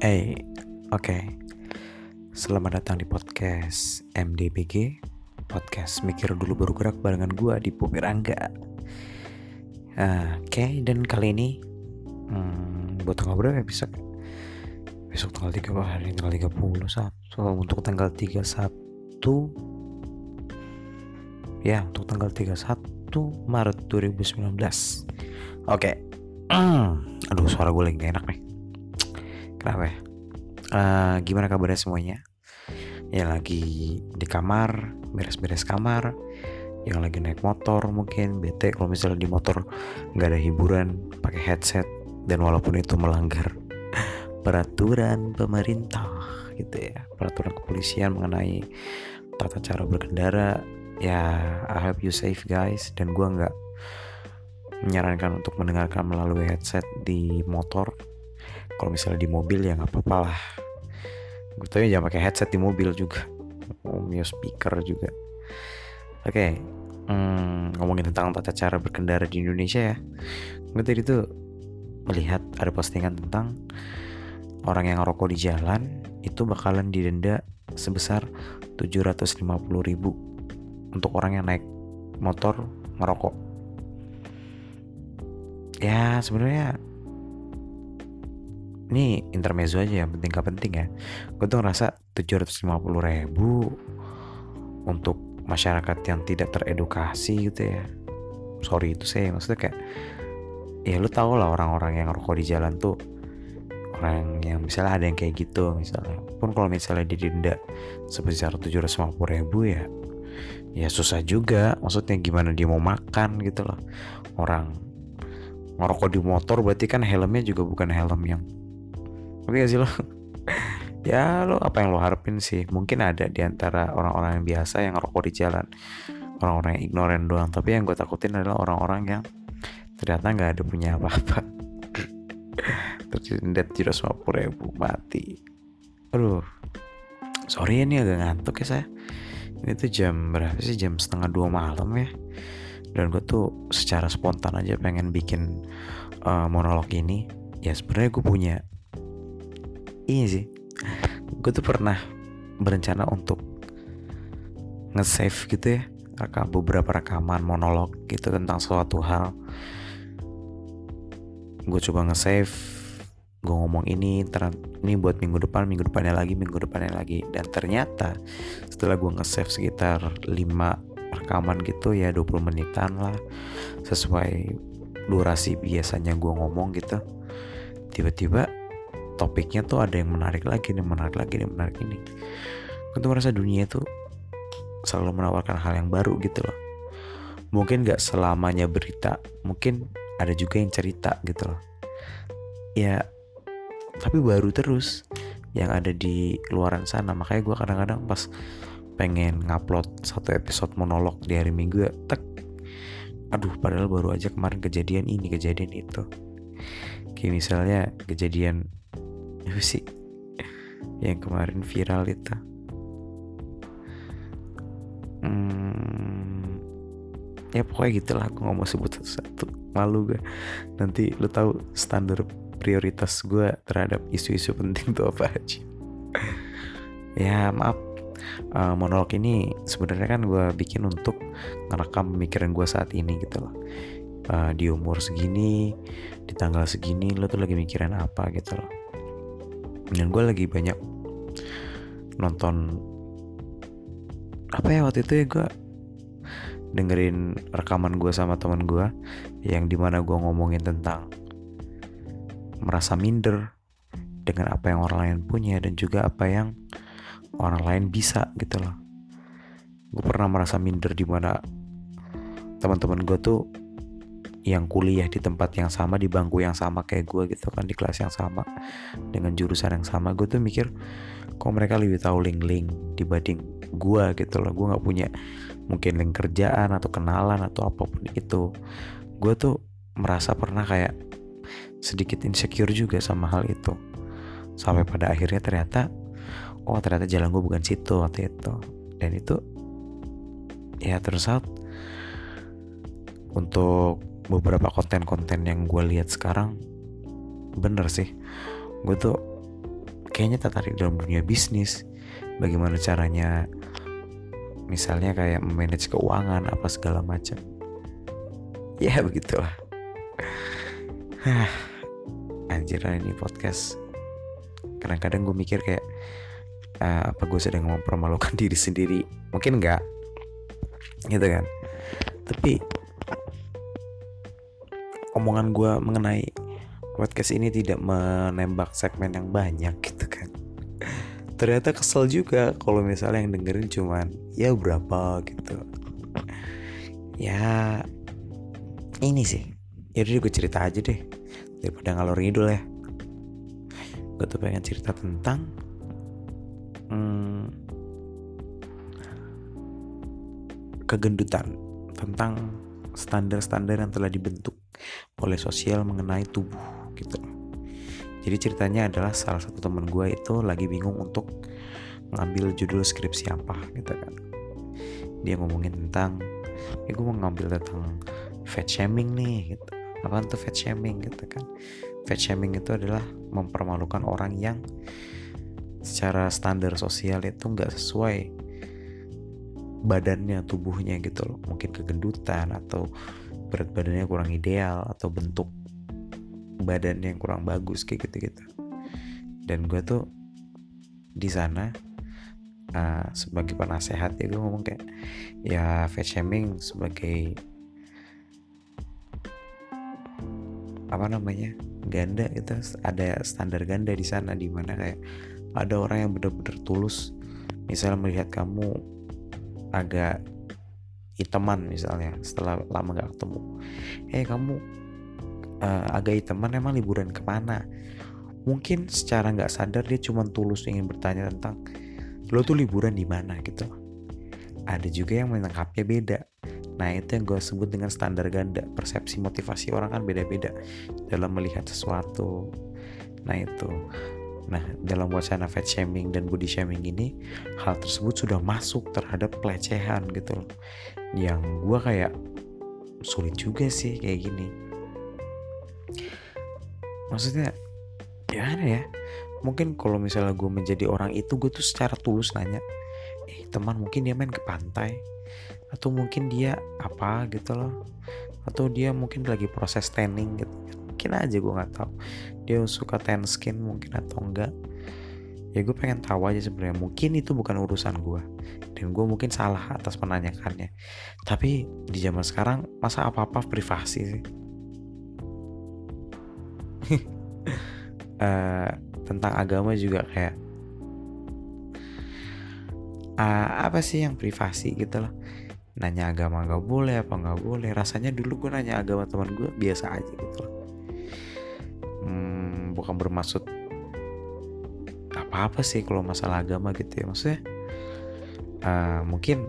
Eh, oke. Selamat datang di podcast MDBG. Podcast mikir dulu baru gerak barengan gua di Bumi Rangga. Ah, oke, dan kali ini hmm, buat tanggal berapa ya besok? Tanggal 3 oh, hari tanggal 30 Sabtu. Untuk tanggal 31 Ya, untuk tanggal 31 Maret 2019. Oke. Aduh, suara gue lagi gak enak nih. Kenapa ya? Uh, gimana kabarnya semuanya? Yang lagi di kamar, beres-beres kamar, yang lagi naik motor mungkin bete. Kalau misalnya di motor nggak ada hiburan, pakai headset dan walaupun itu melanggar peraturan pemerintah gitu ya, peraturan kepolisian mengenai tata cara berkendara, ya I hope you safe guys. Dan gue nggak menyarankan untuk mendengarkan melalui headset di motor kalau misalnya di mobil ya nggak apa-apa lah. Gue tahu jangan pakai headset di mobil juga. Mute speaker juga. Oke okay. hmm, ngomongin tentang tata cara berkendara di Indonesia ya. Gue tadi tuh melihat ada postingan tentang orang yang ngerokok di jalan itu bakalan didenda sebesar 750 ribu untuk orang yang naik motor ngerokok. Ya sebenarnya ini intermezzo aja yang penting gak penting ya. Gue tuh ngerasa 750 ribu untuk masyarakat yang tidak teredukasi gitu ya. Sorry itu saya maksudnya kayak ya lu tau lah orang-orang yang rokok di jalan tuh orang yang misalnya ada yang kayak gitu misalnya. Pun kalau misalnya didenda sebesar 750 ribu ya ya susah juga. Maksudnya gimana dia mau makan gitu loh. Orang ngerokok di motor berarti kan helmnya juga bukan helm yang Ngerti gak sih lo? ya lo apa yang lo harapin sih? Mungkin ada di antara orang-orang yang biasa yang ngerokok di jalan. Orang-orang yang ignoran doang. Tapi yang gue takutin adalah orang-orang yang ternyata nggak ada punya apa-apa. Terus tidak puluh ribu mati. Aduh, sorry ya ini agak ngantuk ya saya. Ini tuh jam berapa sih? Jam setengah dua malam ya. Dan gue tuh secara spontan aja pengen bikin uh, monolog ini. Ya sebenarnya gue punya iya sih. Gue tuh pernah berencana untuk nge-save gitu ya rekam beberapa rekaman monolog gitu tentang suatu hal. Gue coba nge-save gue ngomong ini ini buat minggu depan minggu depannya lagi minggu depannya lagi. Dan ternyata setelah gue nge-save sekitar 5 rekaman gitu ya 20 menitan lah sesuai durasi biasanya gue ngomong gitu tiba-tiba topiknya tuh ada yang menarik lagi nih menarik lagi nih menarik ini. Gue tuh merasa dunia itu selalu menawarkan hal yang baru gitu loh. Mungkin gak selamanya berita mungkin ada juga yang cerita gitu loh. Ya tapi baru terus yang ada di luaran sana. Makanya gue kadang-kadang pas pengen ngupload satu episode monolog di hari minggu ya tek. Aduh padahal baru aja kemarin kejadian ini kejadian itu. Kayak misalnya kejadian sih. Yang kemarin viral itu. Hmm, ya pokoknya gitulah aku nggak mau sebut satu-satu. Malu gue nanti lu tahu standar prioritas gue terhadap isu-isu penting tuh apa aja. Ya maaf. Uh, monolog ini sebenarnya kan gue bikin untuk ngerekam pemikiran gue saat ini gitu loh. Uh, di umur segini di tanggal segini lo tuh lagi mikirin apa gitu loh dan gue lagi banyak nonton apa ya waktu itu ya gue dengerin rekaman gue sama teman gue yang di mana gue ngomongin tentang merasa minder dengan apa yang orang lain punya dan juga apa yang orang lain bisa gitu loh. Gue pernah merasa minder di mana teman-teman gue tuh yang kuliah di tempat yang sama di bangku yang sama kayak gue gitu kan di kelas yang sama dengan jurusan yang sama gue tuh mikir kok mereka lebih tahu link-link dibanding gue gitu loh. Gue nggak punya mungkin link kerjaan atau kenalan atau apa pun itu. Gue tuh merasa pernah kayak sedikit insecure juga sama hal itu. Sampai pada akhirnya ternyata oh ternyata jalan gue bukan situ waktu itu. Dan itu ya terus out untuk beberapa konten-konten yang gue lihat sekarang bener sih. Gue tuh kayaknya tertarik dalam dunia bisnis. Bagaimana caranya misalnya kayak manage keuangan apa segala macam. Ya begitulah. Anjir ini podcast. Kadang-kadang gue mikir kayak uh, apa gue sedang mempermalukan diri sendiri? Mungkin enggak gitu kan. Tapi omongan gue mengenai podcast ini tidak menembak segmen yang banyak gitu kan. Ternyata kesel juga kalau misalnya yang dengerin cuman ya berapa? gitu. Ya ini sih. Ya udah gue cerita aja deh. Daripada ngalor ngidul ya. Gue tuh pengen cerita tentang hmm, kegendutan tentang standar-standar yang telah dibentuk oleh sosial mengenai tubuh gitu. Jadi ceritanya adalah salah satu teman gue itu lagi bingung untuk ngambil judul skripsi apa gitu kan. Dia ngomongin tentang ya gue mau ngambil tentang fat shaming nih gitu. Apa tuh fat shaming? gitu kan. Fat shaming itu adalah mempermalukan orang yang secara standar sosial itu nggak sesuai badannya tubuhnya gitu loh. Mungkin kegendutan atau berat badannya kurang ideal atau bentuk badannya yang kurang bagus kayak gitu gitu dan gue tuh di sana uh, sebagai penasehat ya gue ngomong kayak ya fat shaming sebagai apa namanya ganda itu ada standar ganda di sana di mana kayak ada orang yang benar-benar tulus. Misalnya melihat kamu agak hitaman misalnya setelah lama gak ketemu. Eh kamu uh, agak hitaman emang liburan ke mana? Mungkin secara nggak sadar dia cuma tulus ingin bertanya tentang lo tuh liburan di mana? gitu. Ada juga yang menangkapnya beda. Nah itu yang gue sebut dengan standar ganda. Persepsi motivasi orang kan beda-beda Dalam melihat sesuatu. Nah itu. Nah dalam wacana fat shaming dan body shaming ini Hal tersebut sudah masuk terhadap pelecehan gitu Yang gue kayak Sulit juga sih kayak gini. Maksudnya Gimana ya. Mungkin kalau misalnya gue menjadi orang itu Gue tuh secara tulus nanya Eh teman mungkin dia main ke pantai? Atau mungkin dia apa gitu loh? Atau dia mungkin lagi proses tanning gitu? Mungkin aja gue nggak tahu. Dia suka tan skin mungkin atau enggak ya gue pengen tahu aja sebenarnya. Mungkin itu bukan urusan gue dan gue mungkin salah atas menanyakannya. Tapi di zaman sekarang masa apa apa privasi sih? Uh, tentang agama juga kayak uh, apa sih yang privasi? gitu loh. Nanya agama nggak boleh apa nggak boleh. Rasanya dulu gue nanya agama teman gue biasa aja gitu loh. Hmm, bukan bermaksud apa sih kalau masalah agama gitu ya? Maksudnya uh, mungkin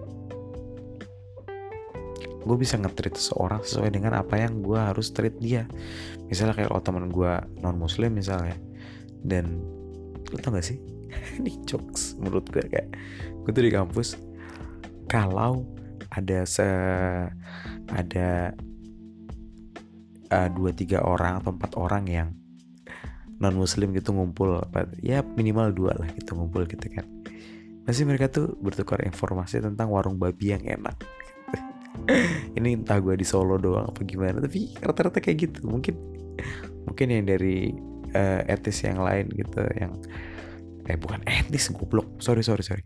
gue bisa nge-treat seseorang sesuai dengan apa yang gue harus treat dia. Misalnya kayak oh teman gue non muslim misalnya dan lo tau gak sih? Ini jokes menurut gue kayak gue tuh di kampus kalau ada se ada uh, dua tiga orang atau empat orang yang non muslim gitu ngumpul apa ya minimal dua lah gitu ngumpul gitu kan. Masih mereka tuh bertukar informasi tentang warung babi yang enak. Ini entah gue di Solo doang apa gimana tapi rata-rata kayak gitu. Mungkin mungkin yang dari uh, etis yang lain gitu yang eh bukan etis goblok. Sorry sorry sorry.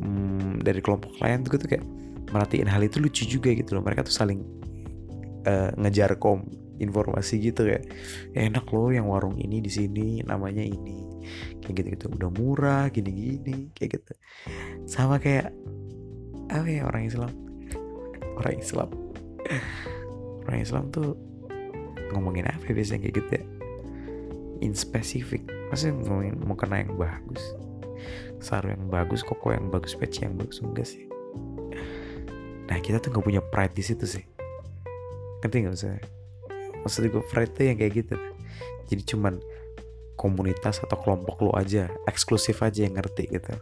Hmm, dari kelompok lain tuh tuh kayak merhatiin hal itu lucu juga gitu loh. Mereka tuh saling uh, ngejar kom informasi gitu kayak ya enak loh yang warung ini di sini namanya ini. Kayak gitu gitu udah murah gini gini kayak gitu. Sama kayak apa ya orang Islam? Orang Islam. Orang Islam tuh ngomongin apa ya biasanya kayak gitu ya? In specific. Masih ngomongin mau kena yang bagus sarung yang bagus koko yang bagus peci yang bagus enggak sih. Nah kita tuh nggak punya pride di situ sih. Ngerti nggak maksudnya maksud gue pride tuh yang kayak gitu. Jadi cuman komunitas atau kelompok lo aja eksklusif aja yang ngerti gitu.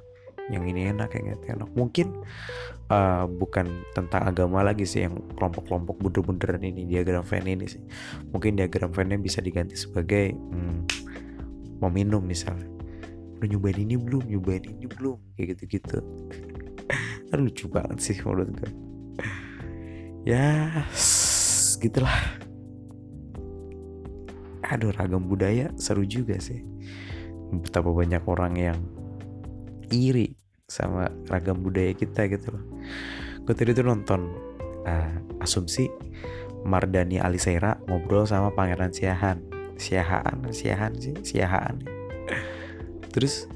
Yang ini enak yang itu enak. Mungkin uh, bukan tentang agama lagi sih yang kelompok-kelompok bunder-bunderan ini diagram Venn ini sih. Mungkin diagram Venn bisa diganti sebagai hmm, mau minum misalnya udah nyobain ini belum? Nyobain ini belum? Kayak gitu gitu kan lucu banget sih menurut gue ya gitulah aduh ragam budaya seru juga sih. Betapa banyak orang yang iri sama ragam budaya kita gitu loh. Gue tadi tuh nonton uh, asumsi Mardani Alisera ngobrol sama Pangeran Siahan Siahaan Siahan sih Siahaan. Terus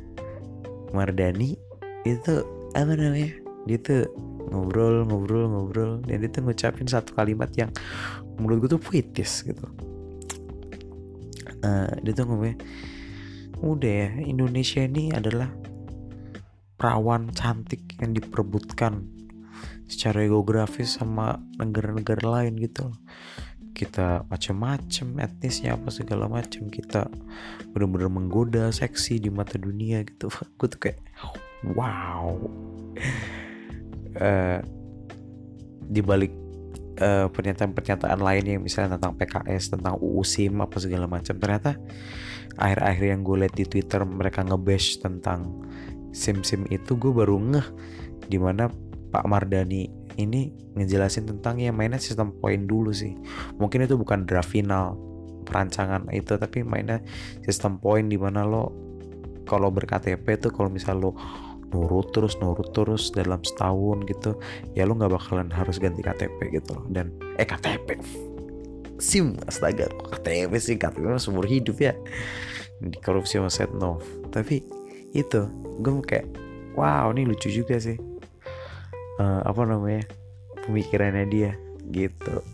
Mardani itu apa namanya dia tuh ngobrol ngobrol ngobrol dan dia tuh ngucapin satu kalimat yang menurut gue tuh puitis gitu uh, dia tuh ngomongnya udah ya Indonesia ini adalah perawan cantik yang diperebutkan secara geografis sama negara-negara lain gitu. Kita macam-macam etnisnya apa segala macam kita benar-benar menggoda seksi di mata dunia gitu. Gue tuh kayak wow. Uh, di balik uh, pernyataan-pernyataan lain yang misalnya tentang PKS tentang UU SIM apa segala macam. Ternyata akhir-akhir yang gue lihat di Twitter mereka ngebash tentang SIM-SIM itu gue baru ngeh di mana Pak Mardani ini ngejelasin tentang ya mainnya sistem poin dulu sih. Mungkin itu bukan draft final perancangan itu tapi mainnya sistem poin di mana lo kalau berKTP tuh kalau misal lo nurut terus nurut terus dalam setahun gitu ya lo nggak bakalan harus ganti KTP gitu loh. Dan eh KTP SIM astaga KTP sih? KTP seumur hidup ya. Di korupsi sama Setnov. Tapi itu gue kayak wow ini lucu juga sih. Uh, apa namanya pemikirannya dia gitu.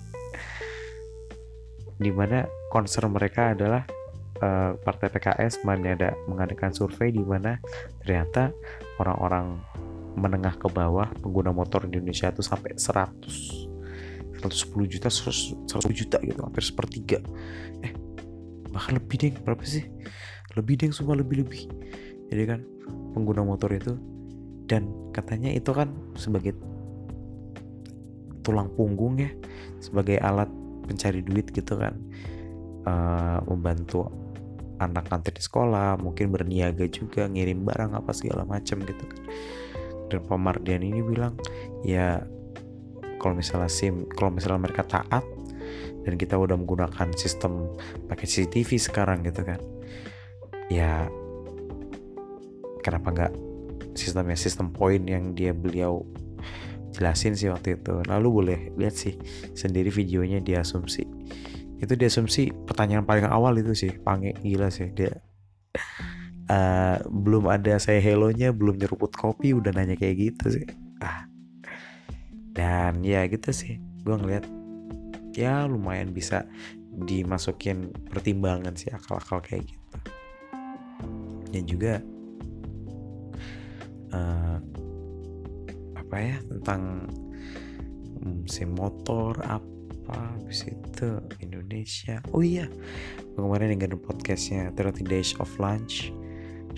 Di mana concern mereka adalah uh, partai PKS ada mengadakan survei di mana ternyata orang-orang menengah ke bawah pengguna motor di Indonesia itu sampai 100 110 juta 100 juta gitu hampir sepertiga. Eh bahkan lebih deh berapa sih? Lebih deh semua lebih lebih jadi kan pengguna motor itu dan katanya itu kan sebagai tulang punggung ya sebagai alat pencari duit gitu kan uh, membantu anak-anak di sekolah mungkin berniaga juga ngirim barang apa segala macam gitu kan. Dan pemardian ini bilang ya kalau misalnya sim kalau misalnya mereka taat dan kita udah menggunakan sistem pakai CCTV sekarang gitu kan ya kenapa nggak sistemnya sistem poin yang dia beliau jelasin sih waktu itu. Lalu boleh lihat sih sendiri videonya dia asumsi itu dia asumsi pertanyaan paling awal itu sih pange. Gila sih dia uh, belum ada saya hellonya belum nyeruput kopi udah nanya kayak gitu sih. Ah. Dan ya gitu sih gue ngeliat ya lumayan bisa dimasukin pertimbangan sih akal-akal kayak gitu. Dan juga uh, apa ya tentang um, si motor apa apa habis itu Indonesia. Oh iya kemarin dengerin podcastnya 30 Days of Lunch.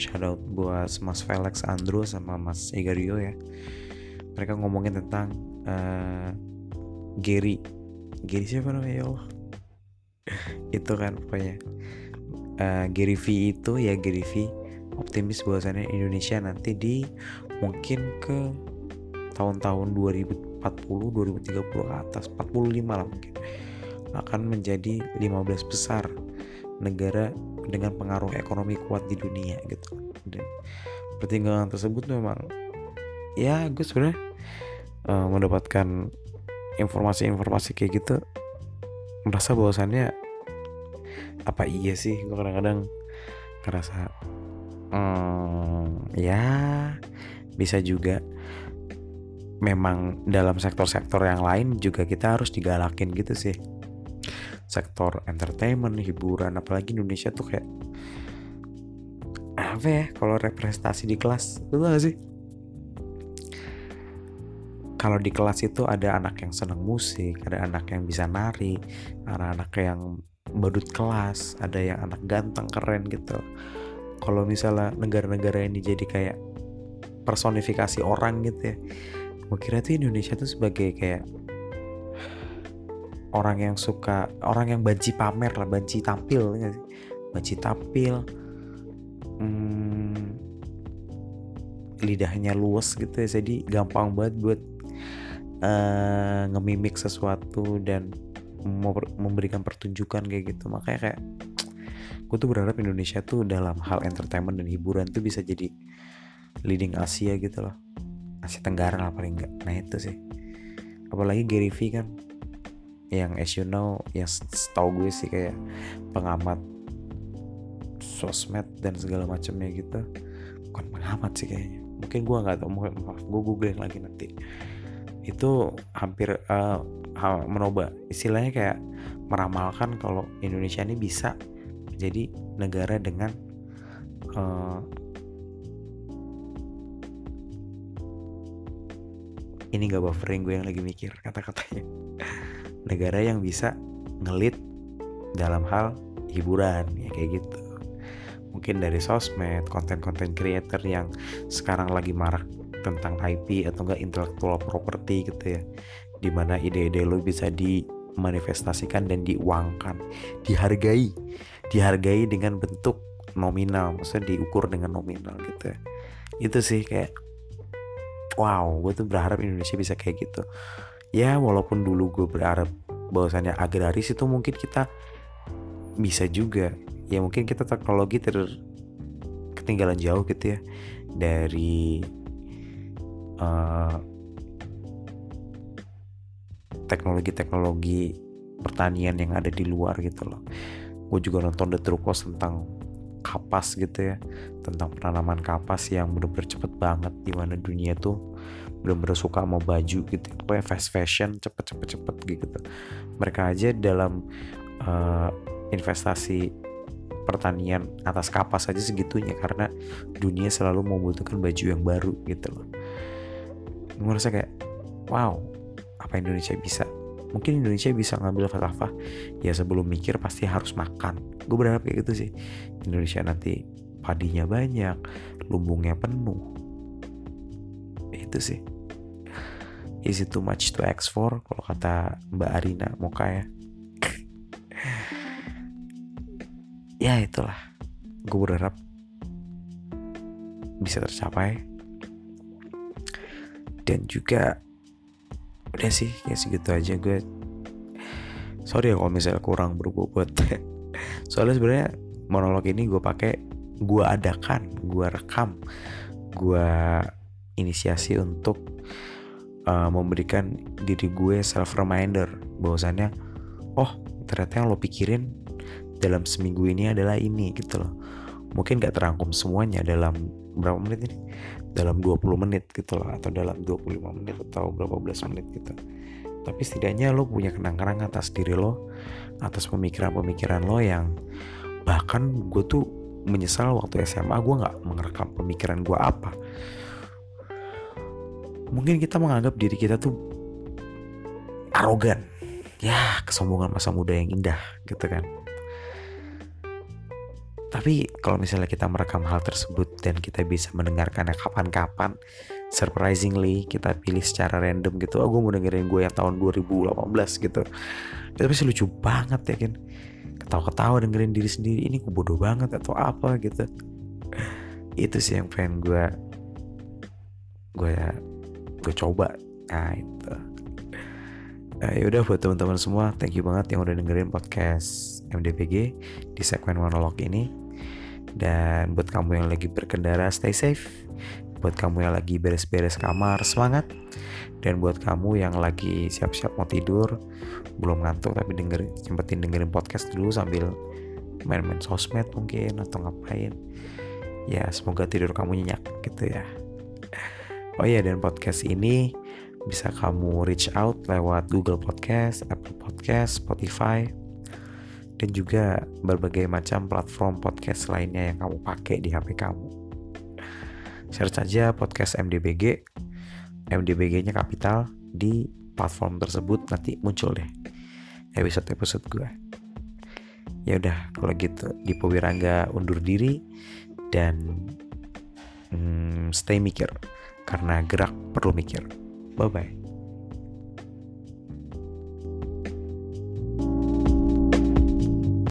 Shout out buat Mas Felix Andrew sama Mas Egario ya. Mereka ngomongin tentang uh, Gary. Gary siapa namanya ya Allah? Itu kan pokoknya. Uh, Gary V itu ya Gary V optimis bahwasannya Indonesia nanti di mungkin ke tahun-tahun 2040 2030 ke atas 45 lah mungkin akan menjadi 15 besar negara dengan pengaruh ekonomi kuat di dunia gitu. Dan pertimbangan tersebut memang ya gue sebenarnya uh, mendapatkan informasi-informasi kayak gitu merasa bahwasannya apa iya sih? Gue kadang-kadang ngerasa hmm, ya bisa juga memang dalam sektor-sektor yang lain juga kita harus digalakin gitu sih. Sektor entertainment hiburan apalagi Indonesia tuh kayak apa ya kalau representasi di kelas itu gak sih? Kalau di kelas itu ada anak yang senang musik ada anak yang bisa nari ada anak yang badut kelas ada yang anak ganteng keren gitu. Kalau misalnya negara-negara ini jadi kayak personifikasi orang gitu ya gue kira tuh Indonesia tuh sebagai kayak orang yang suka orang yang banci pamer lah banci tampil ya banci tampil hmm, lidahnya luas gitu ya jadi gampang banget buat uh, ngemimik sesuatu dan memberikan pertunjukan kayak gitu. Makanya kayak gue tuh berharap Indonesia tuh dalam hal entertainment dan hiburan tuh bisa jadi leading Asia gitu loh Asia Tenggara lah paling enggak nah itu sih. Apalagi Gary V kan yang as you know yang tau gue sih kayak pengamat sosmed dan segala macamnya gitu. Bukan pengamat sih kayaknya. Mungkin gue nggak tahu mungkin maaf gue googling lagi nanti. Itu hampir uh, menoba istilahnya kayak meramalkan kalau Indonesia ini bisa menjadi negara dengan uh, ini gak buffering gue yang lagi mikir kata-katanya. Negara yang bisa ngelit dalam hal hiburan ya kayak gitu. Mungkin dari sosmed konten-konten creator yang sekarang lagi marak tentang IP atau enggak intellectual property gitu ya. Di mana ide-ide lo bisa dimanifestasikan dan diuangkan. Dihargai. Dihargai dengan bentuk nominal maksudnya diukur dengan nominal gitu ya. Itu sih kayak wow gue tuh berharap Indonesia bisa kayak gitu. Ya walaupun dulu gue berharap bahwasannya agraris itu mungkin kita bisa juga. Ya mungkin kita teknologi ter ketinggalan jauh gitu ya. Dari uh, teknologi-teknologi pertanian yang ada di luar gitu loh. Gue juga nonton The True Cost tentang kapas gitu ya. Tentang penanaman kapas yang bener-bener cepet banget di mana dunia tuh bener-bener suka mau baju gitu pokoknya fast fashion cepet-cepet-cepet gitu. Mereka aja dalam uh, investasi pertanian atas kapas aja segitunya karena dunia selalu membutuhkan baju yang baru gitu loh. Gue merasa kayak wow apa Indonesia bisa mungkin Indonesia bisa ngambil falsafah. Ya sebelum mikir pasti harus makan. Gue berharap kayak gitu sih. Indonesia nanti padinya banyak lumbungnya penuh. Itu sih. Is it too much to ask for? Kalau kata Mbak Arina Moka ya. Ya itulah. Gue berharap bisa tercapai. Dan juga udah sih kayak segitu aja. Gue sorry ya kalau misalnya kurang berbobot. Soalnya sebenarnya monolog ini gue pakai gue adakan gue rekam gue inisiasi untuk uh, memberikan diri gue self reminder. Bahwasannya oh ternyata yang lo pikirin dalam seminggu ini adalah ini gitu loh. Mungkin gak terangkum semuanya dalam berapa menit ini? Dalam 20 menit gitu loh atau dalam 25 menit atau berapa belas menit gitu. Tapi setidaknya lo punya kenang-kenang atas diri lo atas pemikiran-pemikiran lo yang bahkan gue tuh menyesal waktu SMA gue nggak merekam pemikiran gue apa. Mungkin kita menganggap diri kita tuh arogan. Ya kesombongan masa muda yang indah gitu kan tapi kalau misalnya kita merekam hal tersebut dan kita bisa mendengarkannya kapan-kapan, surprisingly kita pilih secara random gitu. Oh gue mau dengerin gue yang tahun 2018 gitu. Itu pasti lucu banget ya kan. Ketawa-ketawa dengerin diri sendiri. Ini gue bodoh banget atau apa gitu. Itu sih yang pengen gue gue gue coba. Nah itu. Nah, yaudah buat teman-teman semua, thank you banget yang udah dengerin podcast MDPG di segmen monolog ini. Dan buat kamu yang lagi berkendara, stay safe. Buat kamu yang lagi beres-beres kamar, semangat. Dan buat kamu yang lagi siap-siap mau tidur, belum ngantuk tapi denger, sempetin dengerin podcast dulu sambil main-main sosmed mungkin atau ngapain. Ya semoga tidur kamu nyenyak gitu ya. Oh iya dan podcast ini bisa kamu reach out lewat Google Podcast, Apple Podcast, Spotify, dan juga berbagai macam platform podcast lainnya yang kamu pakai di HP kamu. Search saja podcast MDBG, MDBG-nya kapital di platform tersebut nanti muncul deh episode-episode gue. Ya udah kalau gitu di Powirangga undur diri dan hmm, stay mikir karena gerak perlu mikir. Bye bye.